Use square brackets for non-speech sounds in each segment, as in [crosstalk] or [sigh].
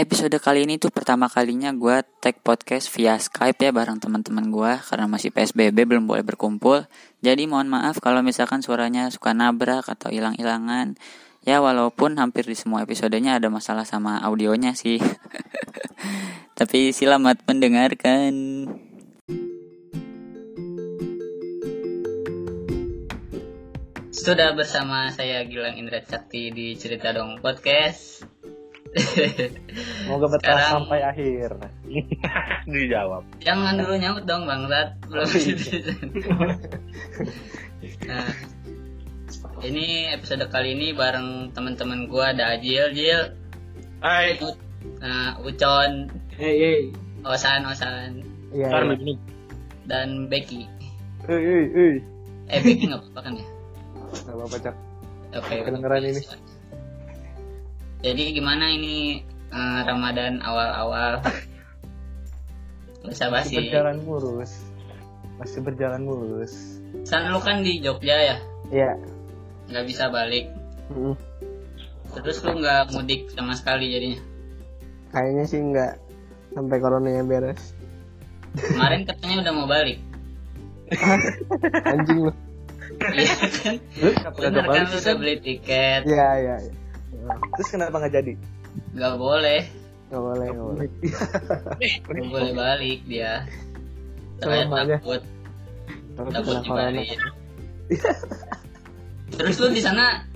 episode kali ini tuh pertama kalinya gue tag podcast via Skype ya bareng teman-teman gue karena masih PSBB belum boleh berkumpul. Jadi mohon maaf kalau misalkan suaranya suka nabrak atau hilang-hilangan. Ya walaupun hampir di semua episodenya ada masalah sama audionya sih. [laughs] Tapi selamat mendengarkan. Sudah bersama saya Gilang Indra Cakti di Cerita Dong Podcast. [laughs] Semoga betah Sekarang- sampai akhir. [laughs] dijawab Jangan dulu nyamut dong Bang Zat. Belum [laughs] nah, ini episode kali ini bareng teman-teman gua ada Ajil, Jil, Hai nah, Ucon, Hei, hei. Osan, Osan, Iya. Iya. gini dan Becky. Hei, hei, hei. Eh Becky nggak apa-apa kan ya? Gak apa-apa, Cak. Oke. Kedengeran ini. Jadi gimana ini eh, Ramadan awal-awal? Bisa Masih basi. berjalan mulus. Masih berjalan mulus. San lu kan di Jogja ya, Iya. nggak bisa balik. Mm. Terus lu nggak mudik sama sekali jadinya. Kayaknya sih nggak sampai coronanya beres. Kemarin katanya udah mau balik. [laughs] Anjing lu. Iya kan? Bener kan lu udah beli tiket. Iya, iya. iya. Terus kenapa nggak jadi? Nggak boleh. Nggak boleh, nggak boleh. Nggak boleh balik dia. Saya takut. Takut dibalik. Terus lu di sana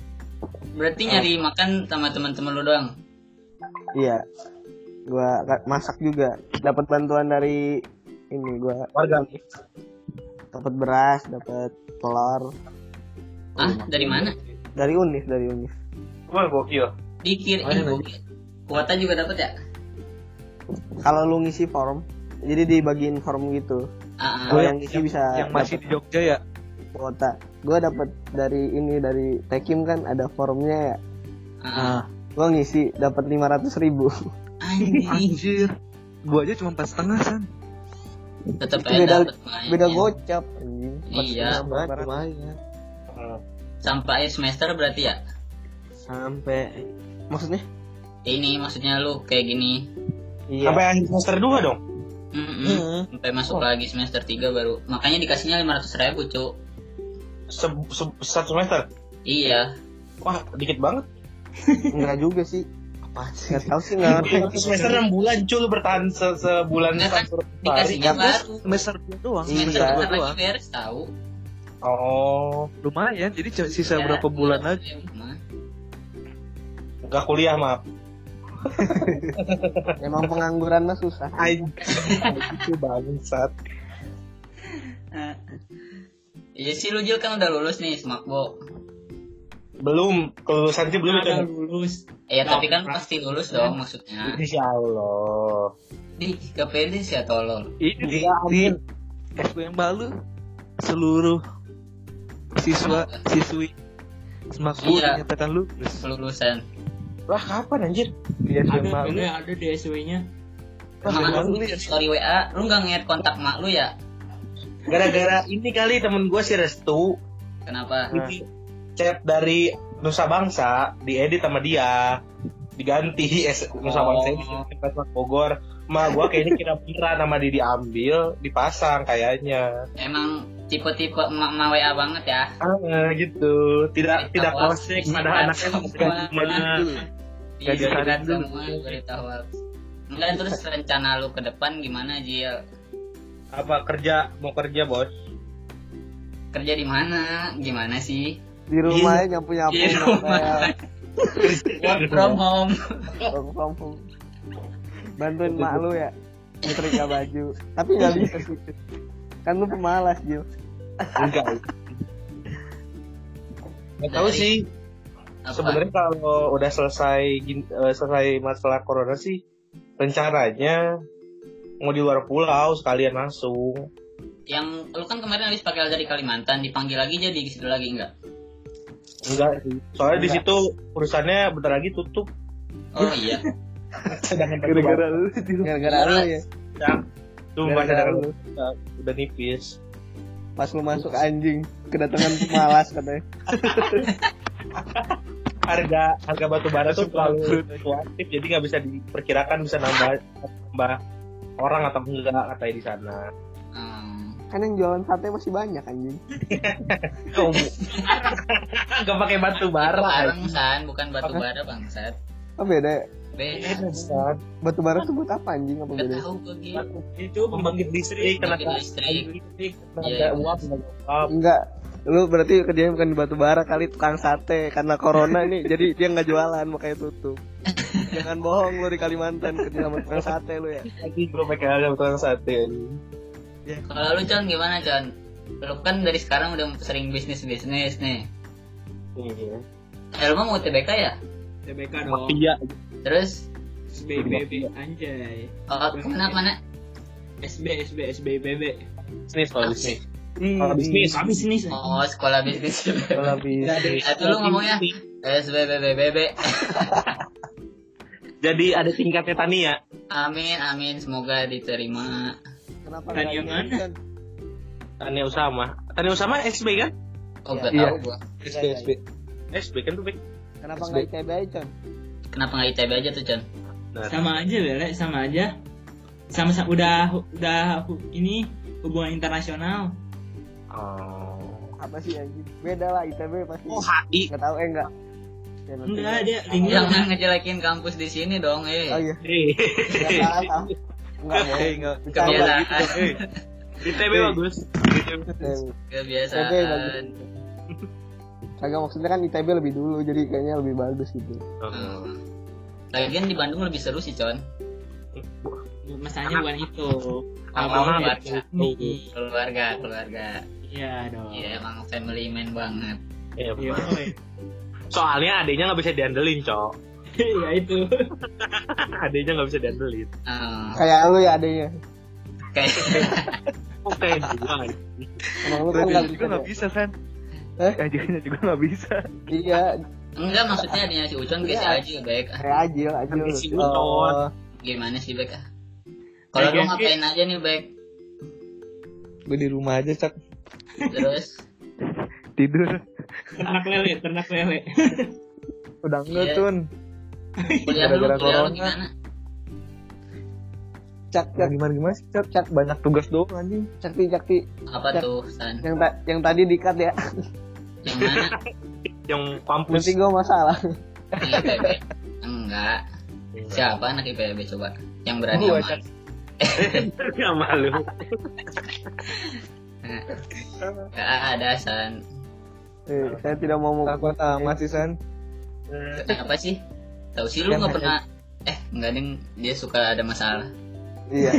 berarti nyari makan sama teman-teman lu doang. Iya. Gua masak juga. Dapat bantuan dari ini gua warga dapat beras, dapat telur Ah, dari mana? dari Unis, dari Unis. Wah gokil Dikir Mana ini lagi? kuota juga dapat ya? Kalau lu ngisi form, jadi dibagiin form gitu. Ah, ah. yang ngisi bisa yang masih di Jogja ya kuota. Gua dapat dari ini dari Tekim kan ada formnya ya. ah, ah. Gua ngisi dapat 500 ribu. Anjing, anjir gua aja cuma empat setengah san tetap beda beda gocap anjing. Iya. Lumayan Sampai akhir semester berarti ya? Sampai maksudnya? Ini maksudnya lu kayak gini. Iya. sampai akhir semester 2 dong Mm-mm. Sampai masuk lagi semester 3 baru. Makanya dikasihnya 500 ribu, Cuk. Se se- satu semester Iya. wah dikit banget [laughs] Enggak juga sih. apa Enggak tahu sih enggak ngerti. satu semester 6 bulan cuy lu bertahan se sebulan Nggak kan, Dikasihnya ya, baru. semester dua doang Iya. Semester semester dua doang beres tahu. oh lumayan jadi sisa Ya, berapa bulan iya, lagi nggak kuliah maaf [laughs] Emang pengangguran mah susah. itu [laughs] bangsat Ah. Iya sih lu Jil kan udah lulus nih Smakbo. belum kelulusan sih belum itu lulus. Iya tapi kan pasti lulus dong maksudnya. Insya Allah Di gak pede sih ya tolol. ini di, Iya. FB yang balu seluruh siswa siswi semakbu Iya. dinyatakan lulus Kelulusan. Lah kapan anjir Iya sih Mak. ada di SW-nya. Wah, Mana baru lu story WA, lu nggak nge kontak mak lu ya? gara-gara ini kali temen gue si Restu Kenapa? ini chat dari Nusa Bangsa diedit sama dia diganti [laughs] es Nusa Oh. Bangsa ini di Tempat Bogor Ma gua kayaknya kira beneran sama dia diambil dipasang kayaknya Emang tipe-tipe emak-emak WA banget ya? ah gitu tidak tidak Berita hoax, posek pada anaknya semua. gimana Iya, kan dulu. semua berita hoax. Enggak terus rencana lu ke depan gimana Jil? apa kerja mau kerja bos Kerja di mana? Gimana sih? Di rumah aja nyapu nyapu. Di rumah. Work from home. Work from home. Bantuin mak lu ya nyetrika baju. Tapi nggak bisa sih. Kan lu pemalas Jil. enggak nggak tahu sih sebenarnya kalau udah selesai eh, selesai masalah corona sih rencananya mau di luar pulau sekalian langsung yang lu kan kemarin habis pakai dari Kalimantan dipanggil lagi jadi di situ lagi enggak? enggak sih soalnya di situ perusahaannya bentar lagi tutup Oh iya. [laughs] sedangkan Gara-gara lu. Gara-gara lu ya. Tuh sedangkan lu. udah, udah nipis Pas lu masuk anjing kedatangan pemalas katanya. [laughs] harga harga batu bara tuh terlalu fluktuatif jadi nggak bisa diperkirakan bisa nambah nambah orang atau enggak katanya di sana. Hmm. Kan yang jualan sate masih banyak anjing. [laughs] Gak pakai batu bara. Barang san, bukan batu bara bangsat. Oh beda. Ya? Beda. Batu bara tuh buat apa anjing apa beda? tahu gue. Itu Pembangkit listrik, tenaga listrik. tenaga Iya. uap. Enggak. Lu berarti kerjanya bukan di batu bara kali tukang sate karena corona nih [laughs] jadi dia nggak jualan makanya tutup. Jangan bohong lu di Kalimantan kerja sama tukang sate lu ya. Lagi gue pakai harga tukang sate. Kalau lu Con gimana Con? Lu kan dari sekarang udah sering bisnis-bisnis nih. Iya. Eh, lu mau TBK ya? TBK dong. Iya. Terus SBBB anjay. oh, ke mana mana? SB SB SBBB. Bisnis kalau bisnis. Kalau bisnis. Saya. Oh, sekolah bisnis. Kalau bisnis. Itu lu ngomongnya SBBBB. [laughs] Jadi ada tingkatnya Tania. Amin, amin. Semoga diterima. Kenapa ini, mana? Tania Usama. Tania Usama SB kan? Oh, gak Iya. tahu gua. SB, SB. SB kan tuh. Kenapa nggak ITB aja, Con? Kenapa nggak ITB aja tuh, Con? Nah, Sama aja Bele, sama aja. Sama, sama udah udah ini hubungan internasional. Oh. Apa sih anjing? Beda lah ITB pasti. Oh, HI. Nggak tahu eh enggak. Enggak, enggak. dia linknya Jangan ngejelekin kampus di sini dong, eh. Oh iya. Enggak. Enggak Eh, enggak. [laughs] [laughs] Kebiasaan. ITB bagus. Kebiasaan. Kagak maksudnya kan ITB lebih dulu jadi kayaknya lebih bagus gitu. Hmm. Lagian di Bandung lebih seru sih, Con. masalahnya bukan itu. Abang baca. nih. Keluarga, keluarga. Iya dong. Iya, emang family man banget. Iya, Iya. Soalnya adanya nggak bisa diandelin, Cok. Iya itu. [laughs] adanya nggak bisa diandelin. Ah, Kayak lu ya adanya. kayak [laughs] Oke, juga. Emang lu kan nggak bisa. bisa kan Eh? [laughs] Ajaknya juga nggak bisa Iya, enggak maksudnya adanya si Ucon kayak si Iya. Aji baik. Kayak Ajil, Ajil. Si Oh, Ucon. Gimana sih baik? ah? Kalau lu ngapain aja nih baik? gue di rumah aja cak Terus [laughs] tidur Ternak lele, ternak lele. [laughs] udah enggak Iya. tun kuliah lu, Gara-gara kuliah gimana? Cak, cak, gimana gimana sih cak cak banyak tugas doang anjing cakti, cakti. Apa Cak. tuh, San? Yang, ta- yang tadi dikat ya. Yang mana? [laughs] Yang kampus. Nanti gue masalah. Yang IPB? [laughs] Enggak. Siapa anak IPB coba? Yang berani Gua, sama Cak. [laughs] Ya malu. Gak ada, San. Eh, saya tidak mau mau. takut amat sih san Kenapa sih? Tahu sih lu nggak pernah Eh, enggak ding, dia suka ada masalah. Iya.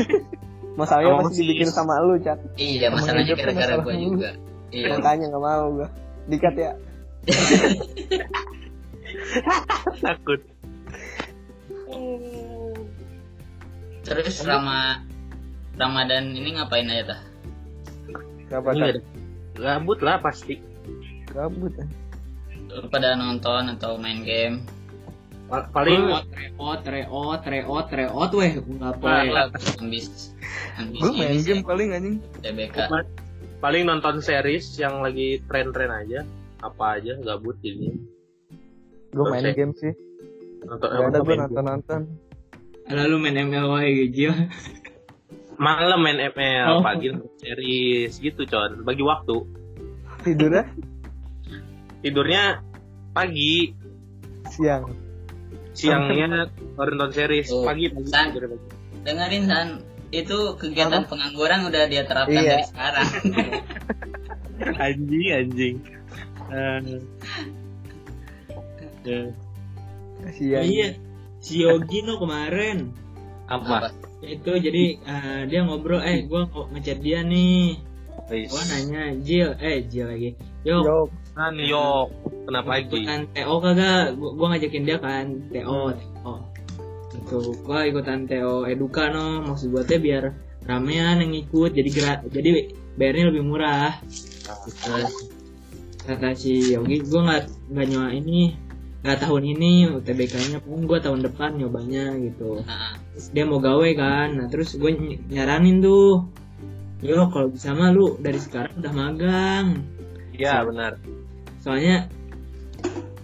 Masalahnya Sama pasti dibikin sama lu, Cak. Iya, masalahnya gara-gara mulu. juga. Iya. Makanya nggak mau gue. Dikat ya. [laughs] Takut. Terus Rama Ramadan ini ngapain aja tah? ada. Gabut lah pasti. gabut kan Lu pada nonton atau main game? Pa- Paling Reot, reot, reot, reot, weh. Enggak Nah, boleh. ambis gue main game paling anjing TBK. Paling nonton series yang lagi tren-tren aja. Apa aja gabut jadi. gue main Oke. game sih Nonton gak ada gue nonton nonton Lalu main ML wae gitu. malam main ML, Oh. pagi nonton series gitu, con. Bagi waktu. Tidurnya Tidurnya pagi, siang siangnya baru nonton series, Oh, pagi pagi. San. tidur pagi. Dengerin San, itu kegiatan pengangguran udah dia terapkan Iya. dari sekarang. [laughs] Anjing, anjing. Eh. Eh, kasihan. Iya. Si Yogi no kemarin apa? itu jadi eh, dia ngobrol eh gua kok ngechat dia nih gua nanya Jil eh Jil lagi yo Yo, Kan yok. Kenapa lagi? ikutan TO kagak gua, gua ngajakin dia kan TO TO itu gua ikutan TO Eduka no. Maksud teh biar ramean yang ikut jadi gerak jadi bayarnya lebih murah. Gitu. kata si Yogi gua nggak nggak nyoba ini nggak tahun ini UTBK-nya pun gua tahun depan nyobanya gitu. Terus dia mau gawe kan. Nah terus gue ny- nyaranin tuh. Yo kalau bisa mah lu dari sekarang udah magang. Iya, benar. soalnya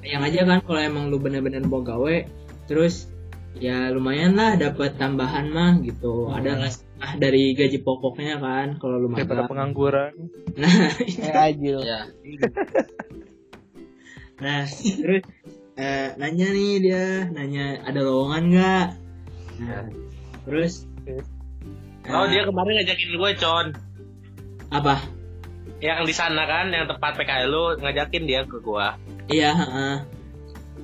yang aja kan kalau emang lu bener-bener mau gawe terus ya lumayan lah dapat tambahan mah gitu. Ada lah setengah dari gaji pokoknya kan kalau lu Daripada magang pengangguran. nah [laughs] Kayak Ajil. ya nah terus eh, nanya nih dia nanya ada lowongan nggak? Nah, terus Oh eh, dia kemarin ngajakin gue con. Apa? Yang di sana kan yang tempat PKL lu ngajakin dia ke gua. Iya, heeh.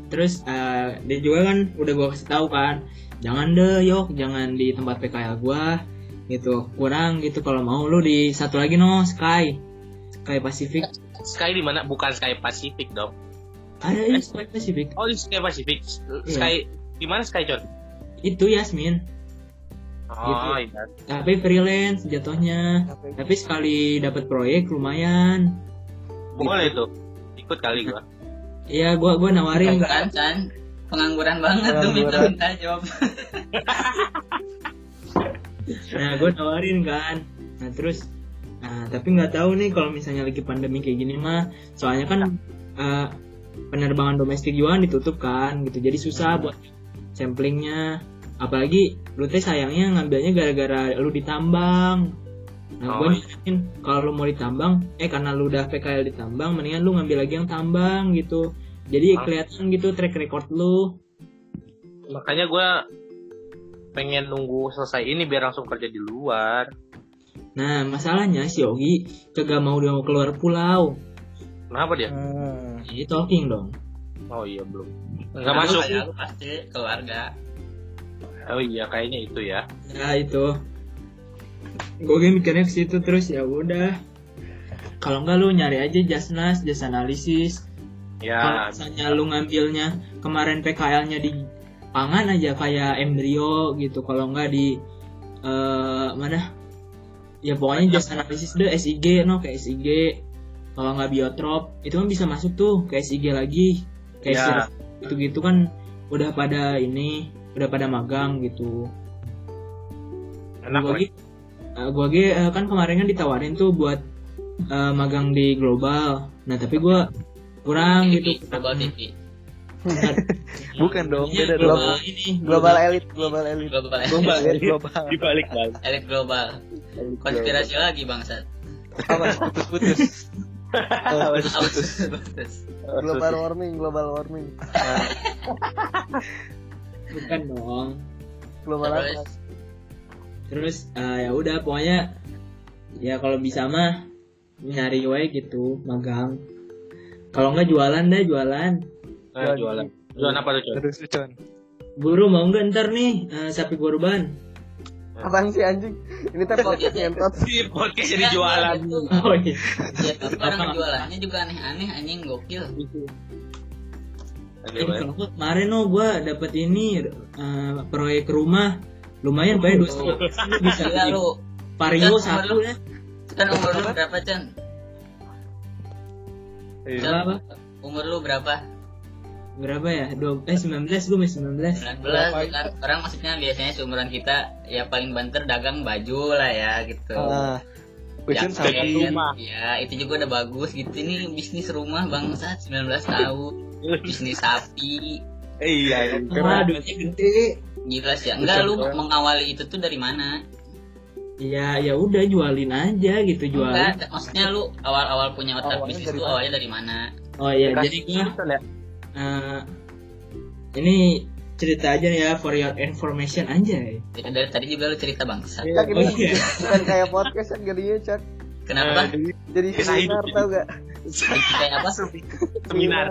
Terus eh, dia juga kan udah gua kasih tahu kan, jangan deh yok, jangan di tempat PKL gua gitu. Kurang gitu kalau mau lu di satu lagi no Sky. Sky Pacific. Sky di mana? Bukan Sky Pacific dong. Ada ya Sky Pacific. Oh di Sky Pacific. Sky di mana Sky con? Itu Yasmin. Oh iya. Tapi freelance jatuhnya. Tapi sekali dapat proyek lumayan. Boleh tuh. Ikut kali gua. Iya, gua gua nawarin kan Chan pengangguran banget tuh minta-minta jawab [laughs] Nah, gue nawarin kan. Nah, terus nah, tapi nggak tahu nih kalau misalnya lagi pandemi kayak gini mah, soalnya kan eh, penerbangan domestik juga kan ditutup kan, gitu. Jadi susah buat samplingnya. Apalagi lu teh sayangnya ngambilnya gara-gara lu ditambang. Nah, Oh, gue iya. kalau lu mau ditambang, eh karena lu udah PKL ditambang, mendingan lu ngambil lagi yang tambang gitu. Jadi Ah. kelihatan gitu track record lu. Makanya gua pengen nunggu selesai ini biar langsung kerja di luar. Nah, masalahnya si Yogi kagak mau dia mau keluar pulau. Kenapa dia? Hmm. Ini talking dong. Oh iya belum. Enggak masuk. Aku pasti keluarga Oh iya kayaknya itu ya. Ya itu. Gue mikirnya ke situ terus ya udah. Kalau enggak lu nyari aja jasnas, jas analisis. Kalau Ya. misalnya lu ngambilnya kemarin PKL-nya di pangan aja kayak embrio gitu. Kalau enggak di eh mana? Ya pokoknya jas analisis deh SIG no kayak SIG. Kalau nggak biotrop itu kan bisa masuk tuh ke SIG lagi. Kayak Ya. gitu-gitu kan udah pada ini udah pada magang gitu. Enak lagi eh, gua lagi eh, kan kemarin kan ditawarin tuh buat eh, magang di global nah tapi gua kurang gitu global TV [laughs] Bukan dong, Iya, beda global dong. ini Global elit, global elit. global Global elit, [laughs] global. Dibalik bang. elit global konspirasi lagi bangsat Apa? Putus-putus. putus putus Global warming, global warming. bukan dong Global apa? Terus eh, ya udah pokoknya ya kalau bisa mah nyari wae gitu magang kalau nggak jualan deh jualan Nah, jualan. Jualan apa tuh con? Terus Con. buru mau nggak ntar nih eh, sapi korban Apaan sih anjing? Ini teh podcast ngentot. [laughs] Di podcast jadi jualan. [laughs] oh iya ya sekarang jualannya juga aneh-aneh anjing gokil Eh, Boy. kalau gua kemarin no gue dapet ini eh, proyek rumah lumayan pak ya dua setengah bisa. Gila lu. Vario Kan satu ya. Kan umur lu berapa Chan Iya. Berapa? umur lu berapa? Berapa ya? Dua eh sembilan belas gue masih sembilan belas. 19 kan? orang maksudnya biasanya seumuran kita ya paling banter dagang baju lah ya gitu. Ah. Kucing Jaket, rumah. ya itu juga udah bagus gitu. Ini bisnis rumah bangsat. 19 tahun. [laughs] Bisnis sapi. Iya. ah duitnya gede gila sih ya. enggak lu mengawali itu tuh dari mana ya ya udah jualin aja gitu jualin enggak maksudnya lu awal-awal punya otak Awalnya bisnis tuh mana? awalnya dari mana oh iya Kasih jadi gua ya? eh, ini cerita aja ya for your information aja ya. Itu dari tadi juga lu cerita bangsat Cak Oh, ini iya. bukan kayak podcast kan jadinya Cak. kenapa Jadi Kisah seminar [laughs] tau gak? kayak apa Seminar. seminar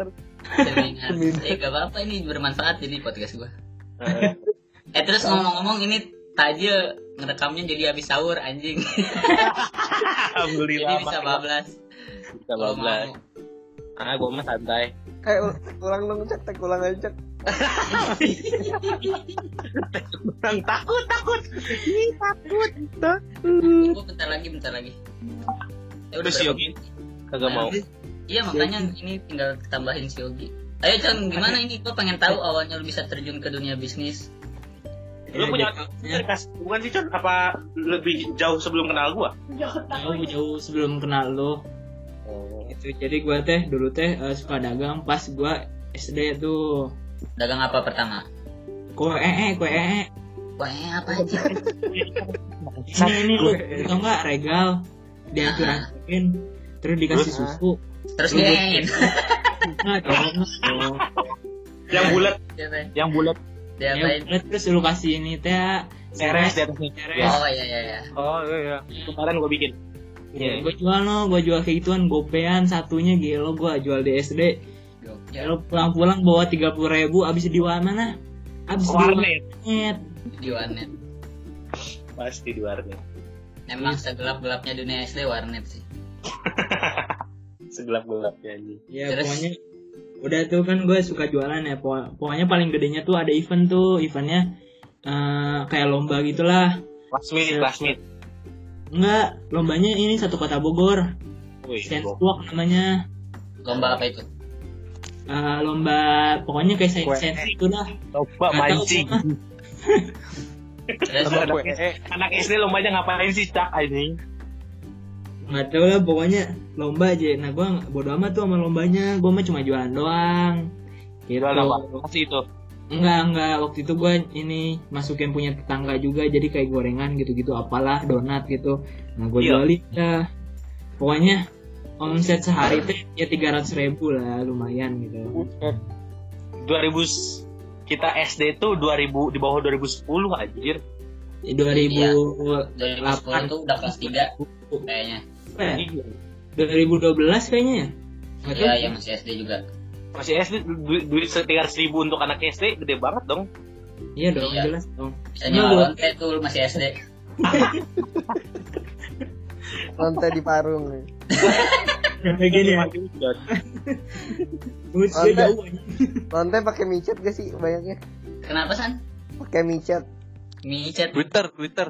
Seminar. eh gak apa-apa ini bermanfaat jadi podcast gua Eh, eh terus ngomong-ngomong ini Tajil ngerekamnya jadi habis sahur anjing Alhamdulillah. jadi bisa bablas Bisa bablas. mau. Ah, gua mah santai. Kayak ul- ulang dong Cak, tek ulang aja Cak. Bang takut takut. Tunggu bentar lagi bentar lagi ya udah? Yogi kagak mau. iya makanya ini tinggal tambahin si Yogi ayo Chan gimana ini gua pengen tahu awalnya lu bisa terjun ke dunia bisnis Lu Ya, punya jatuhnya kas bukan sih Con? Apa lebih jauh sebelum kenal gua? jauh jauh sebelum kenal lo Oh. itu jadi gua teh dulu teh eh, suka dagang pas gua SD tuh. Dagang apa pertama? kue ee kue ee eh, apa aja? [laughs] ini ini lu tau nggak regal? Dihancur-hancurin terus dikasih susu. Terus nggak tau nggak Yang bulat, yang bulat. Diapain? Ya, terus lu kasih ini teh Seres di atasnya. Seres. Oh iya iya iya. Oh iya iya. Kemarin gua bikin. Iya. gue jual no gue jual kayak gituan gopean satunya gelo gue jual di SD Gokil. kalau pulang-pulang bawa tiga puluh ribu abis di mana abis di Warnet. warnet Di warnet. Pasti di warnet. Emang segelap-gelapnya dunia SD warnet sih. [laughs] Segelap-gelapnya ini. ya Terus? pokoknya udah tuh kan gue suka jualan ya. Po- pokoknya paling gedenya tuh ada event tuh eventnya eh, kayak lomba gitulah. Classmate, classmate. enggak lombanya ini satu kota Bogor. Dance gua- Walk namanya. Lomba apa itu? Eh, lomba pokoknya kayak sensi sensi itu dah. Coba mancing. anak SD lombanya ngapain sih cak ini? Nggak tahu lah pokoknya lomba aja nah gue bodo amat tuh sama lombanya gue mah cuma jualan doang gitu Jual apa? Kasih itu. enggak enggak waktu itu gue ini masukin punya tetangga juga jadi kayak gorengan gitu-gitu apalah donat gitu nah gue Iya. jualin dah pokoknya omset sehari teh ya tiga ratus ribu lah lumayan gitu 2000 s- kita SD tuh 2000 di bawah 2010 anjir. dua ribu 2010 itu udah kelas 3 kayaknya. Ribu dua belas kayaknya ya. Iya, iya masih SD juga. Masih SD duit, duit sekitar 1000 untuk anak SD gede banget dong. iya dong Iya. jelas dong Bisa nyawa lonte tuh lu masih SD. [laughs] Lonte di parung nih. kayak gini ya Lonte. jauh aja. Lonte pakai micet gak sih banyaknya? Kenapa San? Pakai micet. Micet, Twitter, Twitter.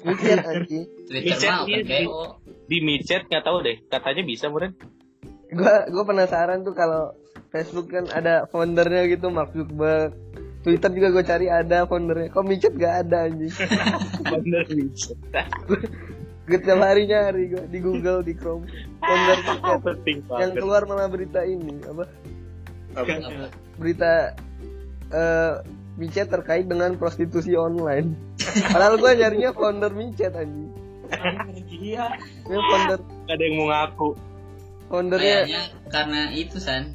Micet anjing. Twitter mah iya open. Di micet nggak tahu deh, katanya bisa Muren. Gua gua penasaran tuh kalau Facebook kan ada foundernya gitu Mark Zuckerberg. Twitter juga gue cari ada foundernya. Kok micet gak ada anjing? [laughs] Bener micet. Gue tiap hari nyari gue di Google di Chrome. Founder [laughs] micet. Yang keluar malah berita ini apa? Apa? Berita eh micet terkait dengan prostitusi online. [laughs] Padahal gue nyarinya founder micet anjing. Iya. Ini founder Gak ada yang mau ngaku. foundernya Kayaknya karena itu San.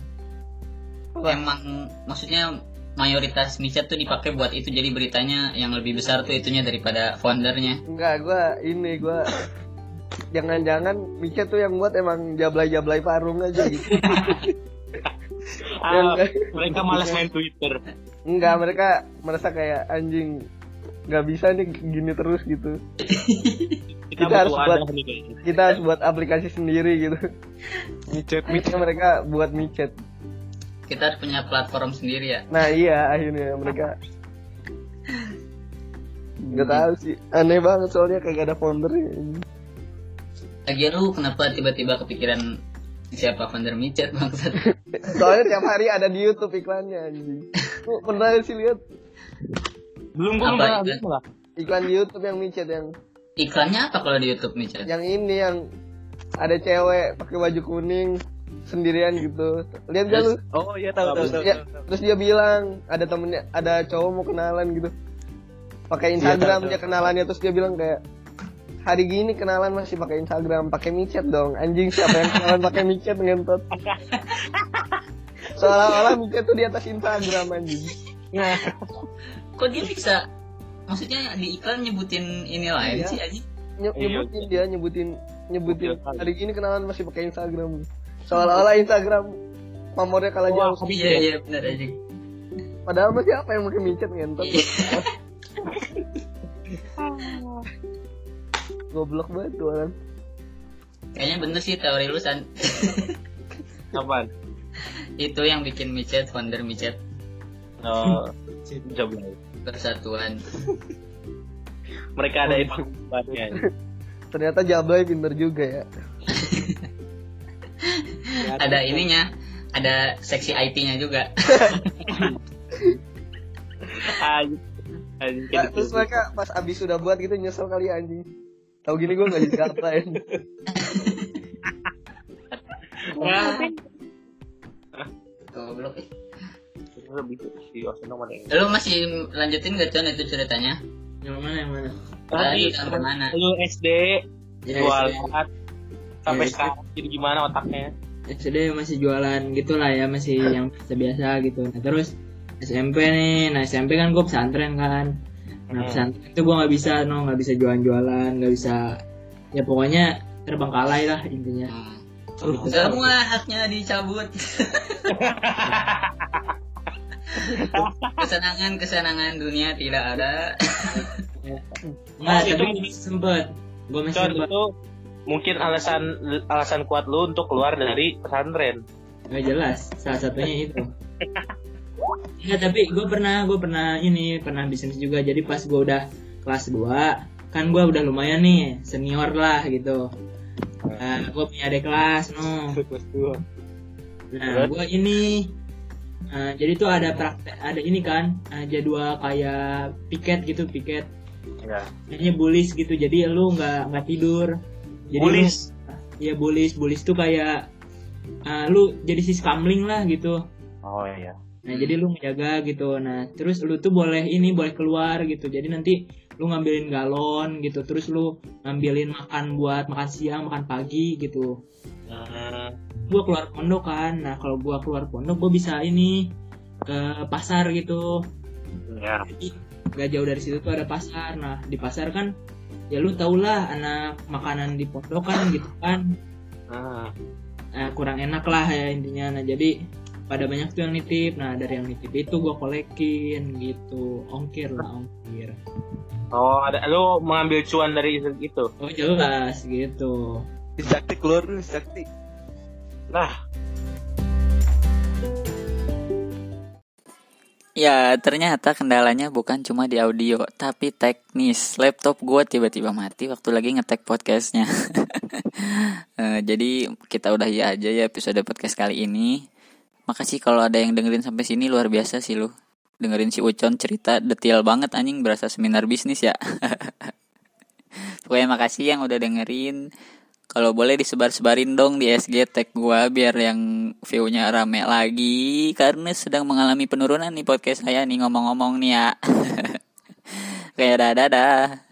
Apa? Emang maksudnya mayoritas micet tuh dipakai buat itu jadi beritanya yang lebih besar tuh itunya daripada foundernya. Enggak, gua ini gua jangan-jangan micet tuh yang buat emang jablay-jablay parung aja gitu. Ah, Yang- mereka malas main Twitter. Enggak, mereka merasa kayak anjing nggak bisa nih gini terus gitu. [laughs] Kita, Kita harus buat- kayaknya. Kita harus buat aplikasi sendiri gitu. Micet, Akhirnya mereka buat micet. Kita harus punya platform sendiri ya. Nah iya akhirnya mereka nggak tahu sih aneh banget soalnya kayak gak ada foundernya Lagian lu kenapa tiba-tiba kepikiran siapa founder micet maksud? [laughs] soalnya tiap hari ada di YouTube iklannya anjing Lu pernah sih lihat Belum gua malah. iklan di YouTube yang micet yang Iklannya apa kalau di YouTube micet? yang ini yang ada cewek pakai baju kuning sendirian gitu. Lihat gak lu? Oh iya tahu tahu tahu. ya, terus dia bilang ada temennya ada cowok mau kenalan gitu. Pakai Instagram tahu, dia kenalannya terus dia bilang kayak hari gini kenalan masih pakai Instagram pakai micet dong. Anjing siapa yang kenalan pakai micet ngentot? [laughs] Seolah-olah micet tuh di atas Instagram anjing. Kok dia bisa? Maksudnya di iklan nyebutin ini lain Iya. sih aja. Nye- Iya. nyebutin dia nyebutin nyebutin kali. hari gini kenalan masih pakai Instagram seolah-olah Instagram pamornya kalah jauh Iya iya benar aja. padahal masih apa yang pakai micet ngentot Iya. [laughs] goblok banget tuh orang Kayaknya bener sih teori lu San. Apaan? Itu yang bikin micet founder micet Oh, jauh persatuan. [laughs] Mereka ada informasinya. [laughs] ternyata Jablay pinter juga ya [laughs] Ada ininya, ada seksi IT-nya juga. Anjing. Anjing Nah, terus mereka pas abis sudah buat gitu nyesel kali anjing Tahu gini gue gak dikatain Goblok eh. Lebih si Osino mana yang Lu masih lanjutin gak Con itu ceritanya? Yang mana yang mana? Tadi sampai mana? lu SD Ya, jual SD. sampai Ya, sekarang jadi gimana otaknya SD masih jualan gitulah ya masih yang biasa-biasa gitu nah terus SMP nih nah SMP kan gue pesantren kan nah Hmm. pesantren itu gue nggak bisa no nggak bisa jualan-jualan nggak bisa ya pokoknya terbengkalai lah intinya Gitu. Semua haknya dicabut. [laughs] kesenangan kesenangan dunia tidak ada. nggak tapi itu- gue sempet. Gue masih sempet. itu mungkin alasan alasan kuat lu untuk keluar dari pesantren. Nggak jelas salah satunya itu. [laughs] Ya tapi gue pernah gue pernah ini pernah bisnis juga. Jadi pas gue udah kelas 2 kan gue udah lumayan nih senior lah gitu. Nah gue punya adik kelas no. Nah gue ini nah, jadi tuh ada praktek ada ini kan uh, jadwal kayak piket gitu piket ya Kayaknya bullies gitu jadi lu nggak nggak tidur jadi lu- Bullies? Iya bullies tuh kayak uh, lu jadi si skamling lah gitu oh iya Nah jadi lu menjaga gitu. Nah terus lu tuh boleh ini boleh keluar gitu. Jadi nanti lu ngambilin galon gitu. Terus lu ngambilin makan buat makan siang, makan pagi gitu. Hmm, Gua keluar pondok kan. Nah kalau gua keluar pondok gua bisa ini ke pasar gitu. ya Jadi gak jauh dari situ tuh ada pasar. Nah di pasar kan ya lu tau lah anak makanan di pondok kan gitu kan. Hmm. Nah, kurang enak lah ya intinya. Nah jadi pada banyak tuh yang nitip. Nah dari yang nitip itu gua kolekin gitu. Ongkir lah ongkir. oh ada lu mengambil cuan dari itu Oh jelas gitu. Sakti keluar dulu Sakti. Nah Ya, ternyata kendalanya bukan cuma di audio, tapi teknis. Laptop gue tiba-tiba mati waktu lagi ngetek podcastnya. [laughs] Eh, jadi kita udahi aja ya episode podcast kali ini. Makasih kalau ada yang dengerin sampai sini luar biasa sih lu. Dengerin si Ucon cerita detail banget anjing berasa seminar bisnis ya. [laughs] Pokoknya makasih yang udah dengerin. Kalau boleh disebar-sebarin dong di SG tag gua biar yang view-nya rame lagi karena sedang mengalami penurunan nih podcast saya nih ngomong-ngomong nih ya. [laughs] Kayak dadah dadah.